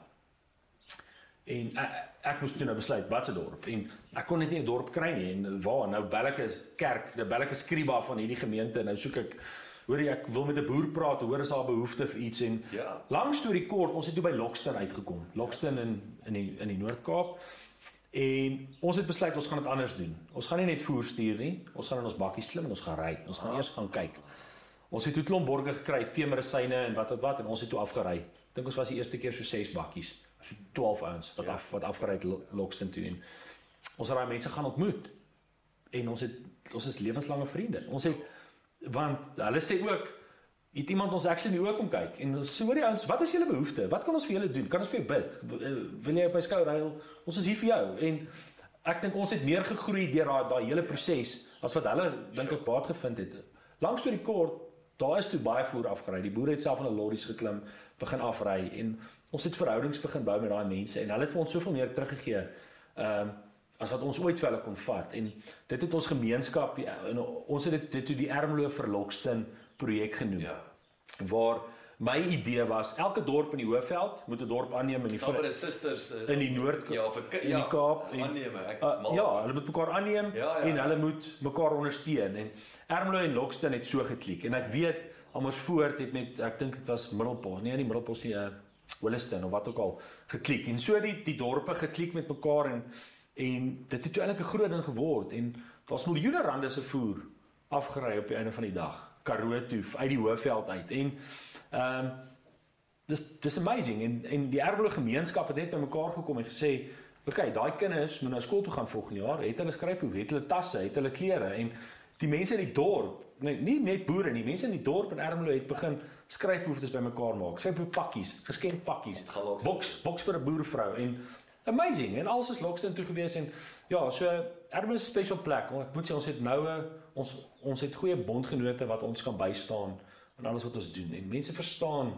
C: En ek, ek moes toe nou besluit watse dorp en ek kon net nie 'n dorp kry nie en waar nou Bellike kerk, die Bellike skriba van hierdie gemeente nou soek ek hoor jy ek wil met 'n boer praat, hoor is daar behoefte vir iets en
B: ja.
C: lank storie kort, ons het toe by Lockston uitgekom. Lockston in in die in die Noord-Kaap. En ons het besluit ons gaan dit anders doen. Ons gaan nie net voer stuur nie. Ons gaan in ons bakkies klim en ons gaan ry. Ons gaan ah. eers gaan kyk. Ons het toe klomp borge gekry, veemerisyne en wat wat wat en ons het toe afgery. Dink ons was die eerste keer so 6 bakkies, so 12 ouens wat ja. af wat afgery het Lockston toe en ons het daai mense gaan ontmoet. En ons het ons is lewenslange vriende. Ons het want hulle sê ook het iemand ons actually nie ook kom kyk en ons sê hoor die ouens, wat is julle behoeftes? Wat kan ons vir julle doen? Kan ons vir jou bid? Eh, wil jy op my skouer ruil? Ons is hier vir jou en ek dink ons het meer gegroei deur daai daai hele proses as wat hulle dink ek baat gevind het. Langs toe die kort Daar is toe baie voer afgery. Die boere het self van 'n lorries geklim, begin afry en ons het verhoudings begin bou met daai mense en hulle het vir ons soveel meer teruggegee. Ehm um, as wat ons ooit vir hulle kon vat en dit het ons gemeenskap en ons het dit dit toe die Ermelo verlokstin projek genoem. Ja. Waar my idee was elke dorp in die Hoëveld moet 'n dorp aanneem in die
B: vir susters
C: uh, in die Noord
B: ja vir
C: in die Kaap
B: en aanneem ek
C: uh, ja hulle moet mekaar aanneem
B: ja, ja,
C: en hulle moet mekaar ondersteun. En Ermelo en Lockston het so geklik en ek weet almos voort het met ek dink dit was Middelpos nee nie Middelpos nie uh, Williston of wat ook al geklik. En so die die dorpe geklik met mekaar en en dit het eintlik 'n groot ding geword en daar's miljoene rande se voer afgery op die einde van die dag Karoo toe uit die Hoëveld uit. En Ehm um, dis dis amazing. En en die Ermelo gemeenskap het net bymekaar gekom en gesê, "Oké, okay, daai kinders moet nou skool toe gaan volgende jaar. Het hulle skryfboek, het hulle tasse, het hulle klere? En die mense in die dorp, nee, nie net boere nie, mense in die dorp in Ermelo het begin skryfbehoeftes bymekaar maak. Skryfboek pakkies, geskenkpakkies, boks, boks vir 'n boervrou. En amazing. En alles is Lockston toe gewees en ja, so Ermelo is 'n special plek. Ek moet sê ons het noue ons ons het goeie bondgenote wat ons kan bystaan en alles wat ons doen en mense verstaan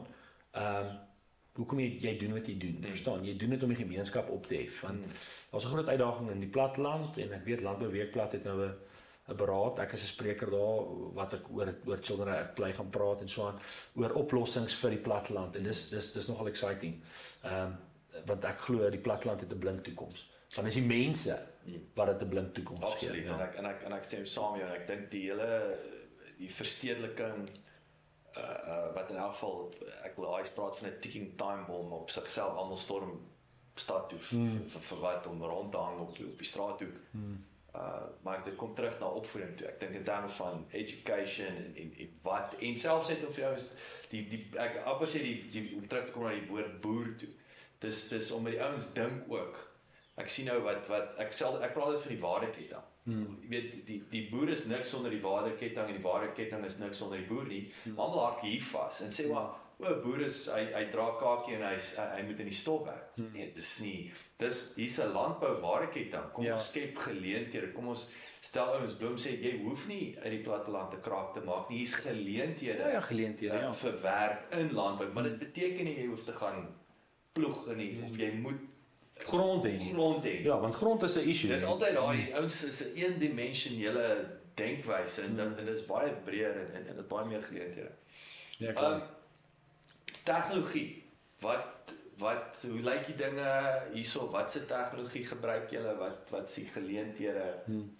C: ehm um, hoekom jy jy doen wat jy doen. Mm. Verstaan, jy doen dit om die gemeenskap op te hef. Want mm. daar's 'n groot uitdaging in die platteland en ek weet Landbouweekblad het nou 'n 'n beraad. Ek is 'n spreker daar wat ek oor oor children at play gaan praat en so aan oor oplossings vir die platteland en dis dis dis nogal exciting. Ehm um, want ek glo die platteland het 'n blink toekoms. Dan is die mense. Wat dit 'n blink toekoms gee.
B: Absoluut. Ja. En ek en ek en ek stem saam met jou en ek dink die hele die verstedeliking uh, uh wat in elk geval ek wil hy praat van 'n ticking time bomb op sigself almal storm stad toe hmm. vir wat om rond te hang op op die straathoek. Hmm. Uh maar dit kom terug na opvoeding toe. Ek dink in terme van education en en, en wat en selfs net of jy is die die ek amper sê die die om terug te kom na die woord boer toe. Dis dis om met die ouens dink ook. Ek sien nou wat wat ek sê ek praat dit van die waardeketting. Hmm. Jy weet die die boer is niks sonder die waardeketting en die waardeketting is niks sonder die boer nie. Hmm. Almal hak hier vas en sê maar o, boer is hy hy dra kakie en hy hy, moet in die stof werk. Hmm. Nee, dis nie. Dis hier's 'n landbou waardeketting. Kom ja. ons skep geleenthede. Kom ons stel ouens Bloem sê jy hoef nie uit die platteland te kraak te maak nie. Hier's geleenthede.
C: Ja, ja geleenthede
B: uh, ja. vir werk in landbou, maar dit beteken nie jy hoef te gaan ploeg nie hmm. of jy moet
C: grond hê.
B: Grond hê.
C: Ja, want grond is 'n issue.
B: Dis altyd daai ouens is 'n eendimensionele denkwyse en dan dit is baie breër en en dit is baie meer geleenthede. Ja, klaar. Um, tegnologie. Wat wat hoe lyk die dinge hierso? Wat se tegnologie gebruik julle? Wat wat is die geleenthede? Hmm.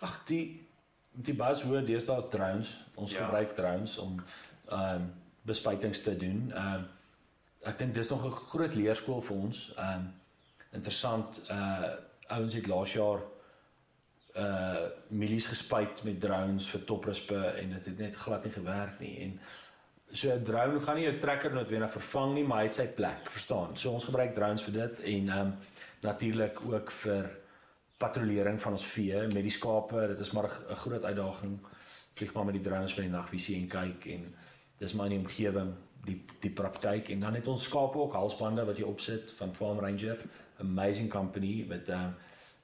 C: Ag, die die buzzword is daar drones. Ons ja. gebruik drones om ehm um, bespuitings te doen. Ehm um, ek dink dis nog 'n groot leerskool vir ons. Ehm um, interessant uh ouens het laas jaar uh milies gespuit met drones vir toprispe en dit het net glad nie gewerk nie en So 'n drone gaan nie jou trekker noodwendig vervang nie, maar hy het sy plek, verstaan? So ons gebruik drones vir dit en ehm um, natuurlik ook vir patrollering van ons vee met die skape. Dit is maar 'n groot uitdaging. Vlieg maar met die drones by die nagvisie en kyk en dis maar in die omgewing die die praktyk. En dan het ons skape ook halsbande wat jy opsit van Farm Ranger, amazing company met ehm um,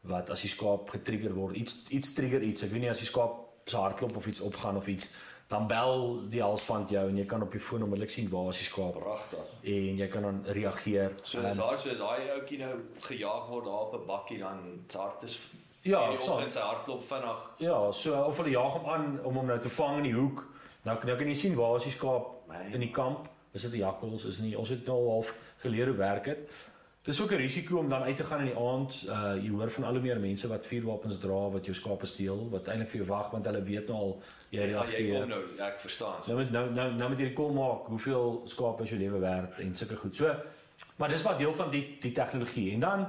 C: wat as die skaap getrigger word, iets iets trigger iets. Ek weet nie as die skaap se hartklop of iets opgaan of iets dan bel die halsband jou en jy kan op die foon onmiddellik sien waar is die skaap.
B: Pragtig.
C: En jy kan dan reageer.
B: So is daar so is daai ouetjie nou gejaag word daar op 'n bakkie dan hart is
C: ja so
B: in sy hartklop vinnig.
C: Ja so of hulle jaag hom aan om hom nou te vang in die hoek nou nou kan jy sien waar is die skaap in die kamp is dit 'n jakkals is nie ons het nou half geleer hoe werk dit Dis ook 'n risiko om dan uit te gaan in die aand. Uh jy hoor van al hoe meer mense wat vuurwapens dra wat jou skape steel, wat eintlik vir jou wag want hulle weet nou al
B: jy ja, jy kom nou, ja, ek verstaan.
C: Nou is nou nou nou met hierdie kom maak, hoeveel skape is jou lewe werd en sulke goed. So, maar dis maar deel van die die tegnologie. En dan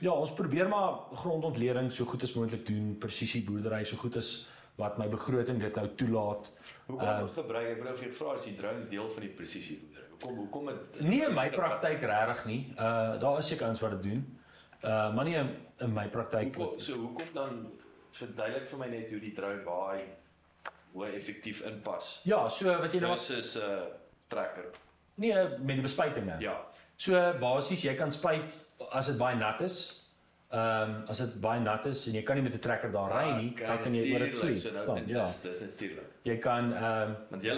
C: ja, ons probeer maar grondontleding so goed as moontlik doen, presisie boerdery so goed as wat my begroting dit nou toelaat.
B: Hoe kom uh, gebruik ek wou vir jou vra as die drones deel van die presisie boerdery? Hoekom hoekom
C: Nie in my praktyk regtig nie. Uh daar is seker ons wat dit doen. Uh maar nie in, in my praktyk.
B: Hoekom, so hoekom dan verduidelik vir my net hoe die drone baie hoe effektief inpas?
C: Ja, so wat jy
B: nou is 'n uh, trekker.
C: Nee, met die bespuitinge.
B: Ja.
C: So basies jy kan spuit as dit baie nat is. Ehm um, as dit baie nat is en jy kan nie met 'n trekker daar ry nie, ah, dan kan jy oor dit vlieg. So nou, ja,
B: dis natuurlik.
C: Jy kan ehm um,
B: want jy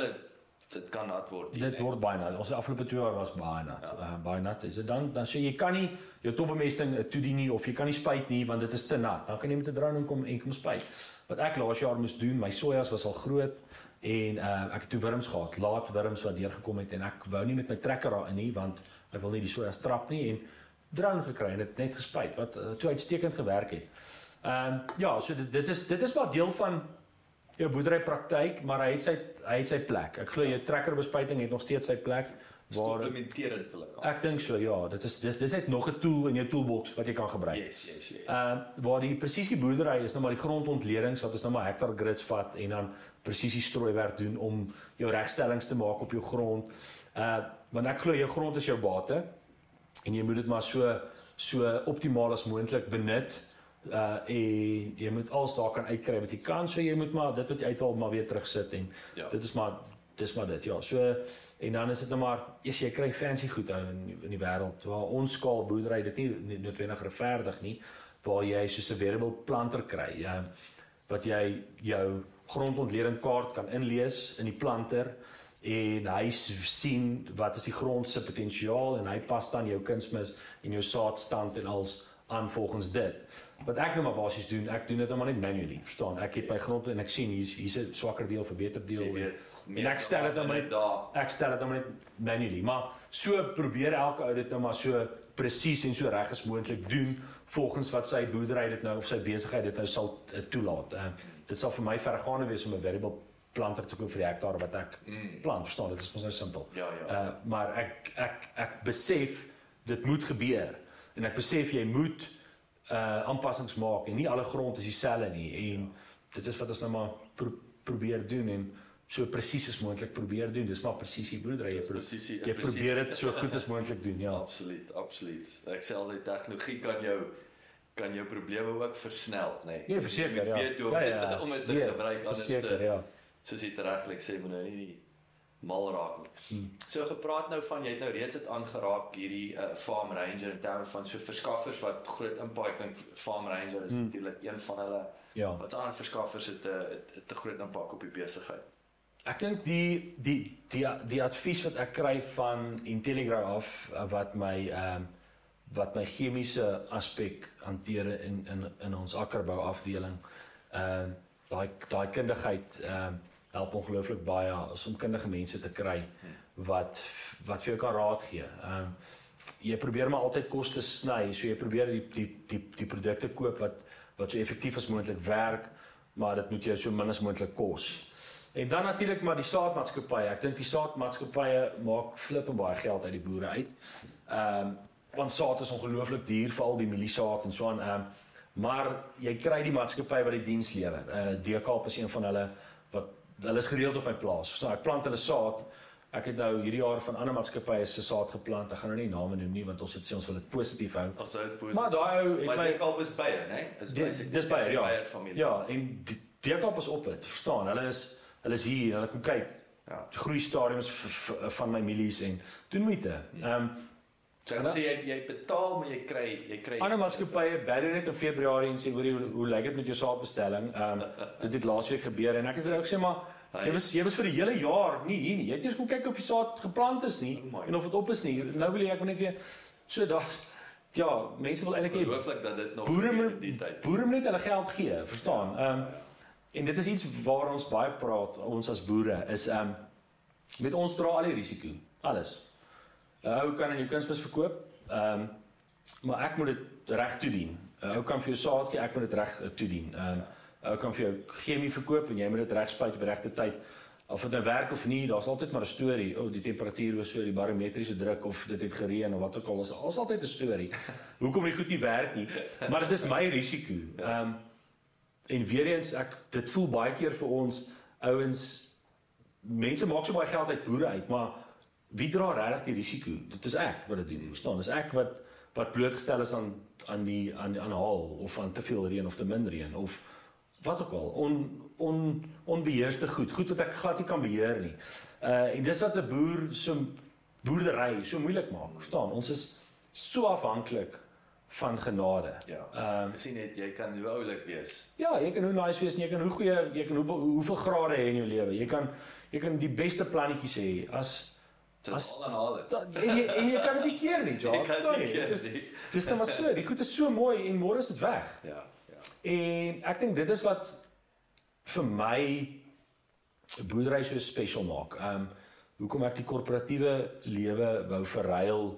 B: dit kan nat word.
C: Dit nie, word baie nat. Ons afgelope 2 jaar was baie nat. Ja. Uh, baie nat. So dan dan sê jy kan nie jou topbemesting uh, toedien nie of jy kan nie spuit nie want dit is te nat. Dan kan jy met 'n drone kom en kom spuit. Wat ek laas jaar moes doen, my sojas was al groot en uh, ek het toe wurms gehad, laat wurms wat deurgekom het en ek wou nie met my trekker daarin nie want ek wil nie die sojas trap nie en drone gekry en dit net gespuit wat uh, toe uitstekend gewerk het. Ehm um, ja, so dit dit is dit is maar deel van jou boerdery praktyk, maar hy het sy hy het sy plek. Ek glo jou trekkerbespuiting het nog steeds sy plek
B: waar implementeerend wil ek.
C: Ek dink so, ja, dit is dis dis net nog 'n tool in jou toolbox wat jy kan gebruik.
B: Yes, yes, yes.
C: Ehm uh, waar die presisie boerdery is nou maar die grondontledings wat ons nou maar hektaar grids vat en dan presisie strooiwerk doen om jou regstellings te maak op jou grond. Uh want ek glo jou grond is jou bate en jy moet dit maar so so optimaal as moontlik benut uh en jy moet alles daar kan uitkry wat jy kan so jy moet maar dit wat jy uithaal maar weer terugsit en ja. dit is maar dis maar dit ja so en dan is dit nou maar as jy kry fancy goed ou in in die wêreld waar ons skaal boerdery dit nie, nie noodwendig regverdig nie waar jy soos 'n variable planter kry ja wat jy jou grondontleding kaart kan inlees in die planter en hy sien wat is die grond se potensiaal en hy pas dan jou kunsmis en jou saadstand en als aan volgens dit wat ek nou maar basies doen, ek doen dit nou maar net manually, verstaan? Ek het my grond en ek sien hier's hier's 'n swakker deel, 'n beter deel. Weet, en ek stel dit nou maar net ek stel dit nou maar net manually, maar so probeer elke ou dit nou maar so presies en so reg as moontlik doen volgens wat sy boerdery dit nou of sy besigheid dit nou sal uh, toelaat. Uh, dit sal vir my vergaande wees om 'n variable planter te koop vir die hektaar wat ek mm. plant, verstaan? Dit is mos nou simpel.
B: Ja, ja.
C: Uh maar ek ek ek besef dit moet gebeur en ek besef jy moet uh aanpassings maak en nie alle grond is dieselfde nie en dit is wat ons nou maar pro probeer doen en so presies as moontlik probeer doen. Dis maar presisie broedery. Jy, pro
B: presisie,
C: jy probeer dit so goed as moontlik doen, ja.
B: Absoluut, absoluut. Ek sê altyd tegnologie kan jou kan jou probleme ook versnel, nê. Nee.
C: Nee, verseker, ja.
B: Weet hoe om
C: ja,
B: dit
C: ja.
B: om dit te
C: Nee,
B: gebruik anders
C: Verseker,
B: te
C: ja.
B: Soos jy regtig sê moet nou nie die mal raak nie.
C: Hmm.
B: So gepraat nou van jy het nou reeds dit aangeraak hierdie uh, Farm Ranger in terme van so verskaffers wat groot impak dink Farm Ranger is
C: Hmm.
B: natuurlik een van hulle
C: Ja.
B: wat ander verskaffers het 'n het 'n groot impak op die besigheid.
C: Ek dink die die die die advies wat ek kry van Intelligram af uh, wat my ehm um, wat my chemiese aspek hanteer in in in ons akkerbou afdeling. Ehm um, daai daai kundigheid ehm um, help ongelooflik baie as om kundige mense te kry wat wat vir jou kan raad gee. Ehm um, jy probeer maar altyd koste sny, so jy probeer die die die die produkte koop wat wat so effektief as moontlik werk, maar dit moet jou so min as moontlik kos. En dan natuurlik maar die saadmaatskappye. Ek dink die saadmaatskappye maak flippe baie geld uit die boere uit. Ehm um, want saad is ongelooflik duur vir al die mieliesaad en so aan. Ehm um, maar jy kry die maatskappy wat die diens lewer. Uh Dekalp is een van hulle hulle is gereeld op my plaas. Verstaan, ek plant hulle saad. Ek het nou hierdie jaar van ander maatskappye se saad geplant. Ek gaan nou nie name noem nie want ons het sê ons wil dit positief hou.
B: Ons hou dit positief.
C: Maar daai ou het my
B: kalp is Beyer, né? Is
C: Die-
B: basically
C: dis Beyer, ja.
B: Beyer familie.
C: Ja, en Dekalp is op dit. Verstaan, hulle is hulle is hier, hulle kom kyk
B: Ja.
C: groei stadiums van my mielies en doen moeite. Ehm um,
B: So ek wil sê jy jy betaal maar jy kry jy kry
C: ander maatskappye bel jou net in Februarie en sê hoor jy hoe, hoe lyk dit met jou saadbestelling? Ehm um, dit het laasweek gebeur en ek het vir hulle ook sê maar jy was jy was vir die hele jaar nie hier nie. Jy het eers kom kyk of die saad geplant is nie
B: Oh
C: en of dit op is nie. Nou wil jy ek moet net weer so daar ja, mense wil eintlik hê
B: Ongelooflik dat dit nog
C: boere moet
B: die tyd.
C: boere moet net hulle geld gee, verstaan? Ehm um, en dit is iets waar ons baie praat ons as boere is ehm um, met ons dra al die risiko, alles. 'n Ou kan in jou kunsmis verkoop, ehm um, maar ek moet dit reg toedien. 'n Ou kan vir jou saad gee, ek moet dit reg eh, toedien. Ehm um, Ou kan vir jou chemie verkoop en jy moet dit reg spuit op die regte tyd. Of dit nou werk of nie, daar's altyd maar 'n storie. O, oh, die temperatuur was so, die barometriese druk of dit het gereën of wat ook al, is daar's altyd 'n storie. Hoekom die goed nie werk nie. Maar dit is my risiko. Ehm um, en weer eens ek dit voel baie keer vir ons ouens mense maak so baie geld uit boere uit, maar wie dra regtig die risiko? Dit is ek wat dit doen. Verstaan? Dis ek wat wat blootgestel is aan aan die aan die aanhaal of aan te veel reën of te min reën of wat ook al on on onbeheerste goed, goed wat ek glad nie kan beheer nie. Uh en dis wat 'n boer so boerdery so moeilik maak. Verstaan? Ons is so afhanklik van genade.
B: Ja.
C: Ehm
B: Ek sien net jy kan hoe oulik wees.
C: Ja, jy kan hoe nice wees en jy kan hoe goeie, jy kan hoe, hoeveel grade hê in jou lewe. Jy kan jy kan die beste plannetjies hê as
B: Dit is al aanhaal dit.
C: da, en, jy, en jy kan dit nie keer nie,
B: Jy
C: Jock.
B: kan dit
C: jy?
B: keer nie.
C: dis net maar so, die goed is so mooi en môre is dit weg.
B: Ja, ja.
C: En ek dink dit is wat vir my boerdery so special maak. Um, hoekom ek die korporatiewe lewe wou verruil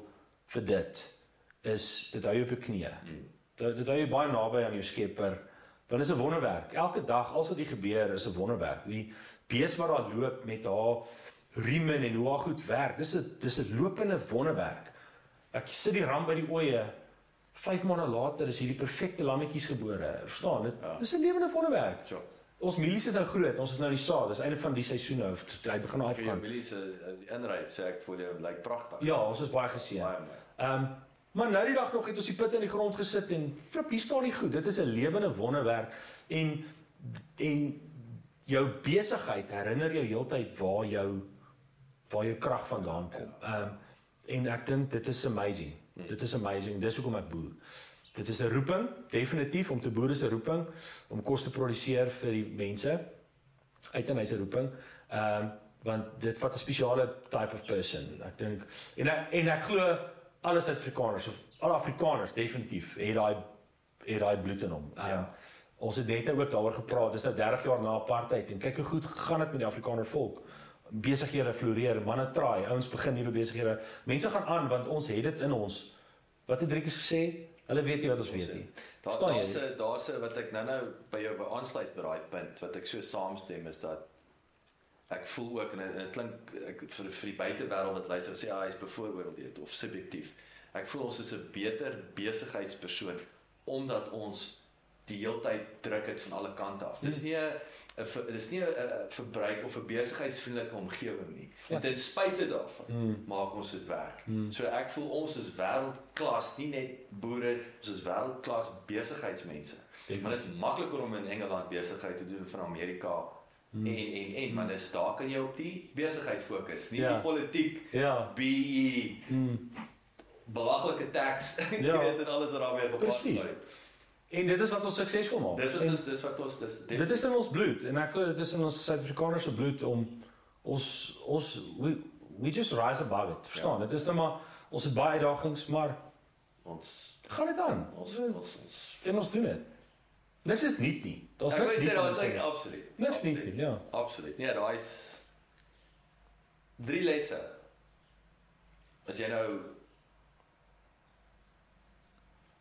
C: vir dit is dit hou jou op jou knieë. Dit dit hou jou baie naby aan jou Skepper. Want dit is 'n wonderwerk. Elke dag alles wat hier gebeur is 'n wonderwerk. Die bees wat daar loop met haar rieme en hoe haar goed werk. Dis 'n dis 'n lopende wonderwerk. Ek sit die ram by die oeye. 5 maande later is hierdie perfekte lammetjies gebore. Verstaan dit?
B: Ja.
C: Dis 'n lewende wonderwerk.
B: So,
C: Ons mielies is nou groot. Ons is nou in die saad. Dis einde van die seisoen nou. Hy begin
B: vir jou
C: afgaan.
B: familie se uh, inry sê ek vir jou lyk pragtig.
C: Ja, ons is baie geseën. Ehm um, maar nou die dag nog het ons die put in die grond gesit en flip hier staan die goed. Dit is 'n lewende wonderwerk en en jou besigheid herinner jou heeltyd waar jou waar jou krag vandaan kom. Ehm um, en ek dink dit is amazing. Dit is amazing. Dis hoekom ek boer. Dit is 'n roeping, definitief om te boer is 'n roeping om kos te produseer vir die mense. Uit en uit 'n roeping. Ehm um, want dit vat 'n spesiale type of person. Ek dink en ek, en ek glo alle Suid-Afrikaners of alle Afrikaners definitief het daai het daai bloed in hom. Ehm um,
B: Ja.
C: ons het net nou ook daaroor gepraat. Dis nou 30 jaar na apartheid en kyk hoe goed gaan dit met die Afrikaner volk. Besighede floreer, manne traai, ouens begin nuwe besighede. Mense gaan aan want ons het dit in ons. Wat het Driekus gesê? Hulle weet nie wat ons weet nie.
B: Daar daar's 'n daar's 'n wat ek nou-nou by jou aansluit by daai punt wat ek so saamstem is dat ek voel ook en dit- dit klink ek vir vir die buitewêreld wat luister sê ja, hy's bevooroordeel weet of subjektief. Ek voel ons is 'n beter besigheidspersoon omdat ons die heeltyd druk het van alle kante af. Dis
C: Hmm.
B: nie 'n dis nie 'n verbruik of 'n besigheidsvriendelike omgewing nie.
C: Ja.
B: En ten spyte daarvan
C: Mm.
B: maak ons dit werk.
C: Mm.
B: So ek voel ons is wêreldklas, nie net boere, ons is wêreldklas besigheidsmense. Maar dit is makliker om in Engeland besigheid te doen van Amerika
C: Mm.
B: en en en maar dis daar kan jy op die besigheid fokus, nie
C: Ja.
B: die politiek,
C: Ja.
B: BE,
C: Mm.
B: belaglike tax, jy
C: Ja.
B: weet en alles wat daarmee gepaard gaan.
C: En dit is wat ons suksesvol maak.
B: Dis wat
C: En
B: ons dis wat ons dis
C: dit is in ons bloed en ek glo dit is in ons Suid-Afrikaners se bloed om ons ons we, we just rise above it. Verstaan?
B: Ja.
C: Dit is net maar ons het baie uitdagings, maar
B: ons
C: gaan dit aan.
B: ons
C: Ons
B: ons ons
C: en ons doen dit. Niks is niet nie. Daar's
B: Ek
C: niks
B: wil
C: nie.
B: sê daar's like
C: sê.
B: absoluut.
C: Niks
B: absoluut,
C: niet, ja.
B: Absoluut. Nee, daai is drie lesse. As jy nou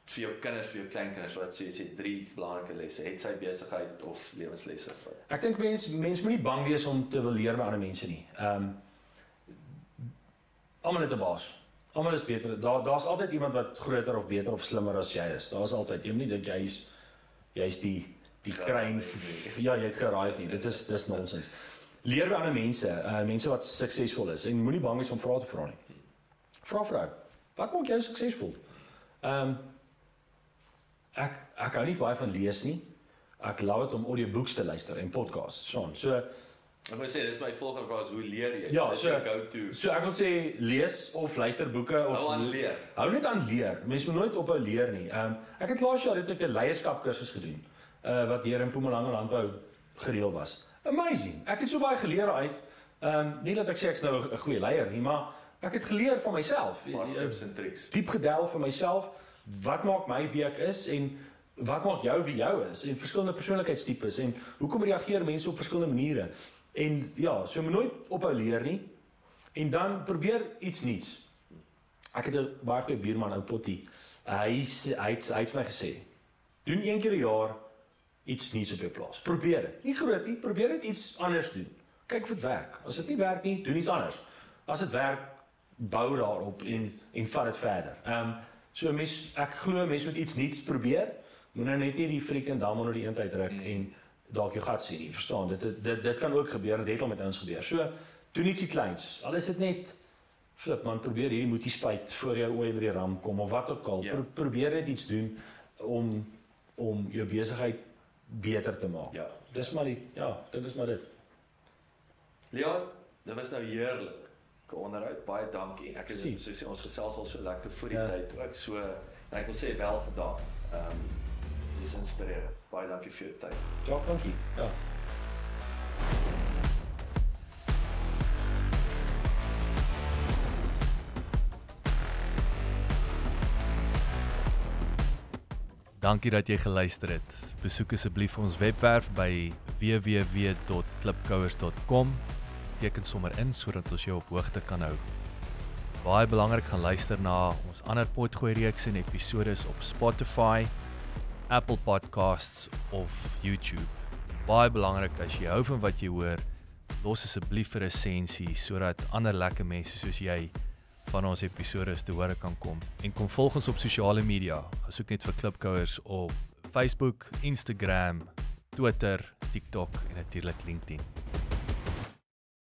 B: vir jou kinders, vir jou kleinkinders, wat sê jy sê drie belangrike lesse, het sy besigheid of lewenslesse vir.
C: Ek dink mense mense moenie bang wees om te wil leer by ander mense nie. Ehm almal het 'n baas. Almal is beter. Daar daar's altyd iemand wat groter of beter of slimmer as jy is. Daar's altyd. Jy moenie dink jy's jy's die die kruin ja, jy het geraai nie. Dit is dis nonsens. Leer by ander mense, uh mense wat suksesvol is en moenie bang wees om vrae te vra nie. Vra vrou. Wat maak jou suksesvol? Ehm ek ek hou nie baie van lees nie. Ek love dit om audiobooks te luister en podcasts. So, so
B: Ek wil sê dis my volgende vraag is hoe leer jy?
C: Ja,
B: Dis
C: so-
B: jou go-to.
C: so ek wil sê lees of luister boeke of
B: Hou aan leer.
C: Hou net aan leer. Mens moet nooit ophou leer nie. Ehm um, ek het laas jaar het ek 'n leierskap kursus gedoen. Uh wat hier in Mpumalanga landbou gereël was. Amazing. Ek het so baie geleer uit. Ehm um, nie dat ek sê ek's nou 'n goeie leier nie, maar ek het geleer van myself.
B: Tips en tricks.
C: Diep gedelf vir myself. Wat maak my wie ek is en wat maak jou wie jou is en verskillende persoonlikheidstipes en hoekom reageer mense op verskillende maniere. En ja, so moet nooit ophou leer nie. En dan probeer iets nuuts. Ek het 'n baie goeie buurman ou Potty. Hy hy het hy het vir my gesê: "Doen een keer 'n jaar iets nuuts op jou plaas. Probeer dit. Nie groot nie, probeer dit iets anders doen. Kyk of dit werk. As dit nie werk nie, doen iets anders. As dit werk, bou daarop en en vat dit verder. Ehm um, so mens ek glo mense moet iets nuuts probeer. Moenie net nie die freaking dam onder die eendheid druk
B: Mm.
C: en dalk jou gat sien nie. Verstaan? Dit dit dit, kan ook gebeur. Dit het al met ons gebeur. So doen ietsie kleins. Al is dit net flip man, probeer hierdie moetie spuit voor jou oë by die ram kom of wat ook al.
B: Ja.
C: Pro, probeer net iets doen om om jou besigheid beter te maak.
B: Ja.
C: Dis maar die ja, dit is maar dit.
B: Leon, dit was nou heerlik. Onderhoud. Baie dankie. Ek is so sê ons gesels al so lekker voor die
C: Ja.
B: tyd ook. So ek wil sê wel gedaan. Ehm um, dis inspirerend. Baie dankie vir jou tyd.
C: Ja, dankie. Ja.
A: Dankie dat jy geluister het. Besoek asseblief ons webwerf by www.klipkouers.com. Teken sommer in sodat ons jou op hoogte kan hou. Baie belangrik gaan luister na ons ander potgooi reeks en episode op Spotify, Apple Podcasts of YouTube. Baie belangrik as jy hou van wat jy hoor, los asseblief 'n resensie sodat ander lekker mense soos jy van ons episode te hore kan kom. En kom volg ons op sosiale media. Gaan soek net vir Klipkouers op Facebook, Instagram, Twitter, TikTok en natuurlik LinkedIn.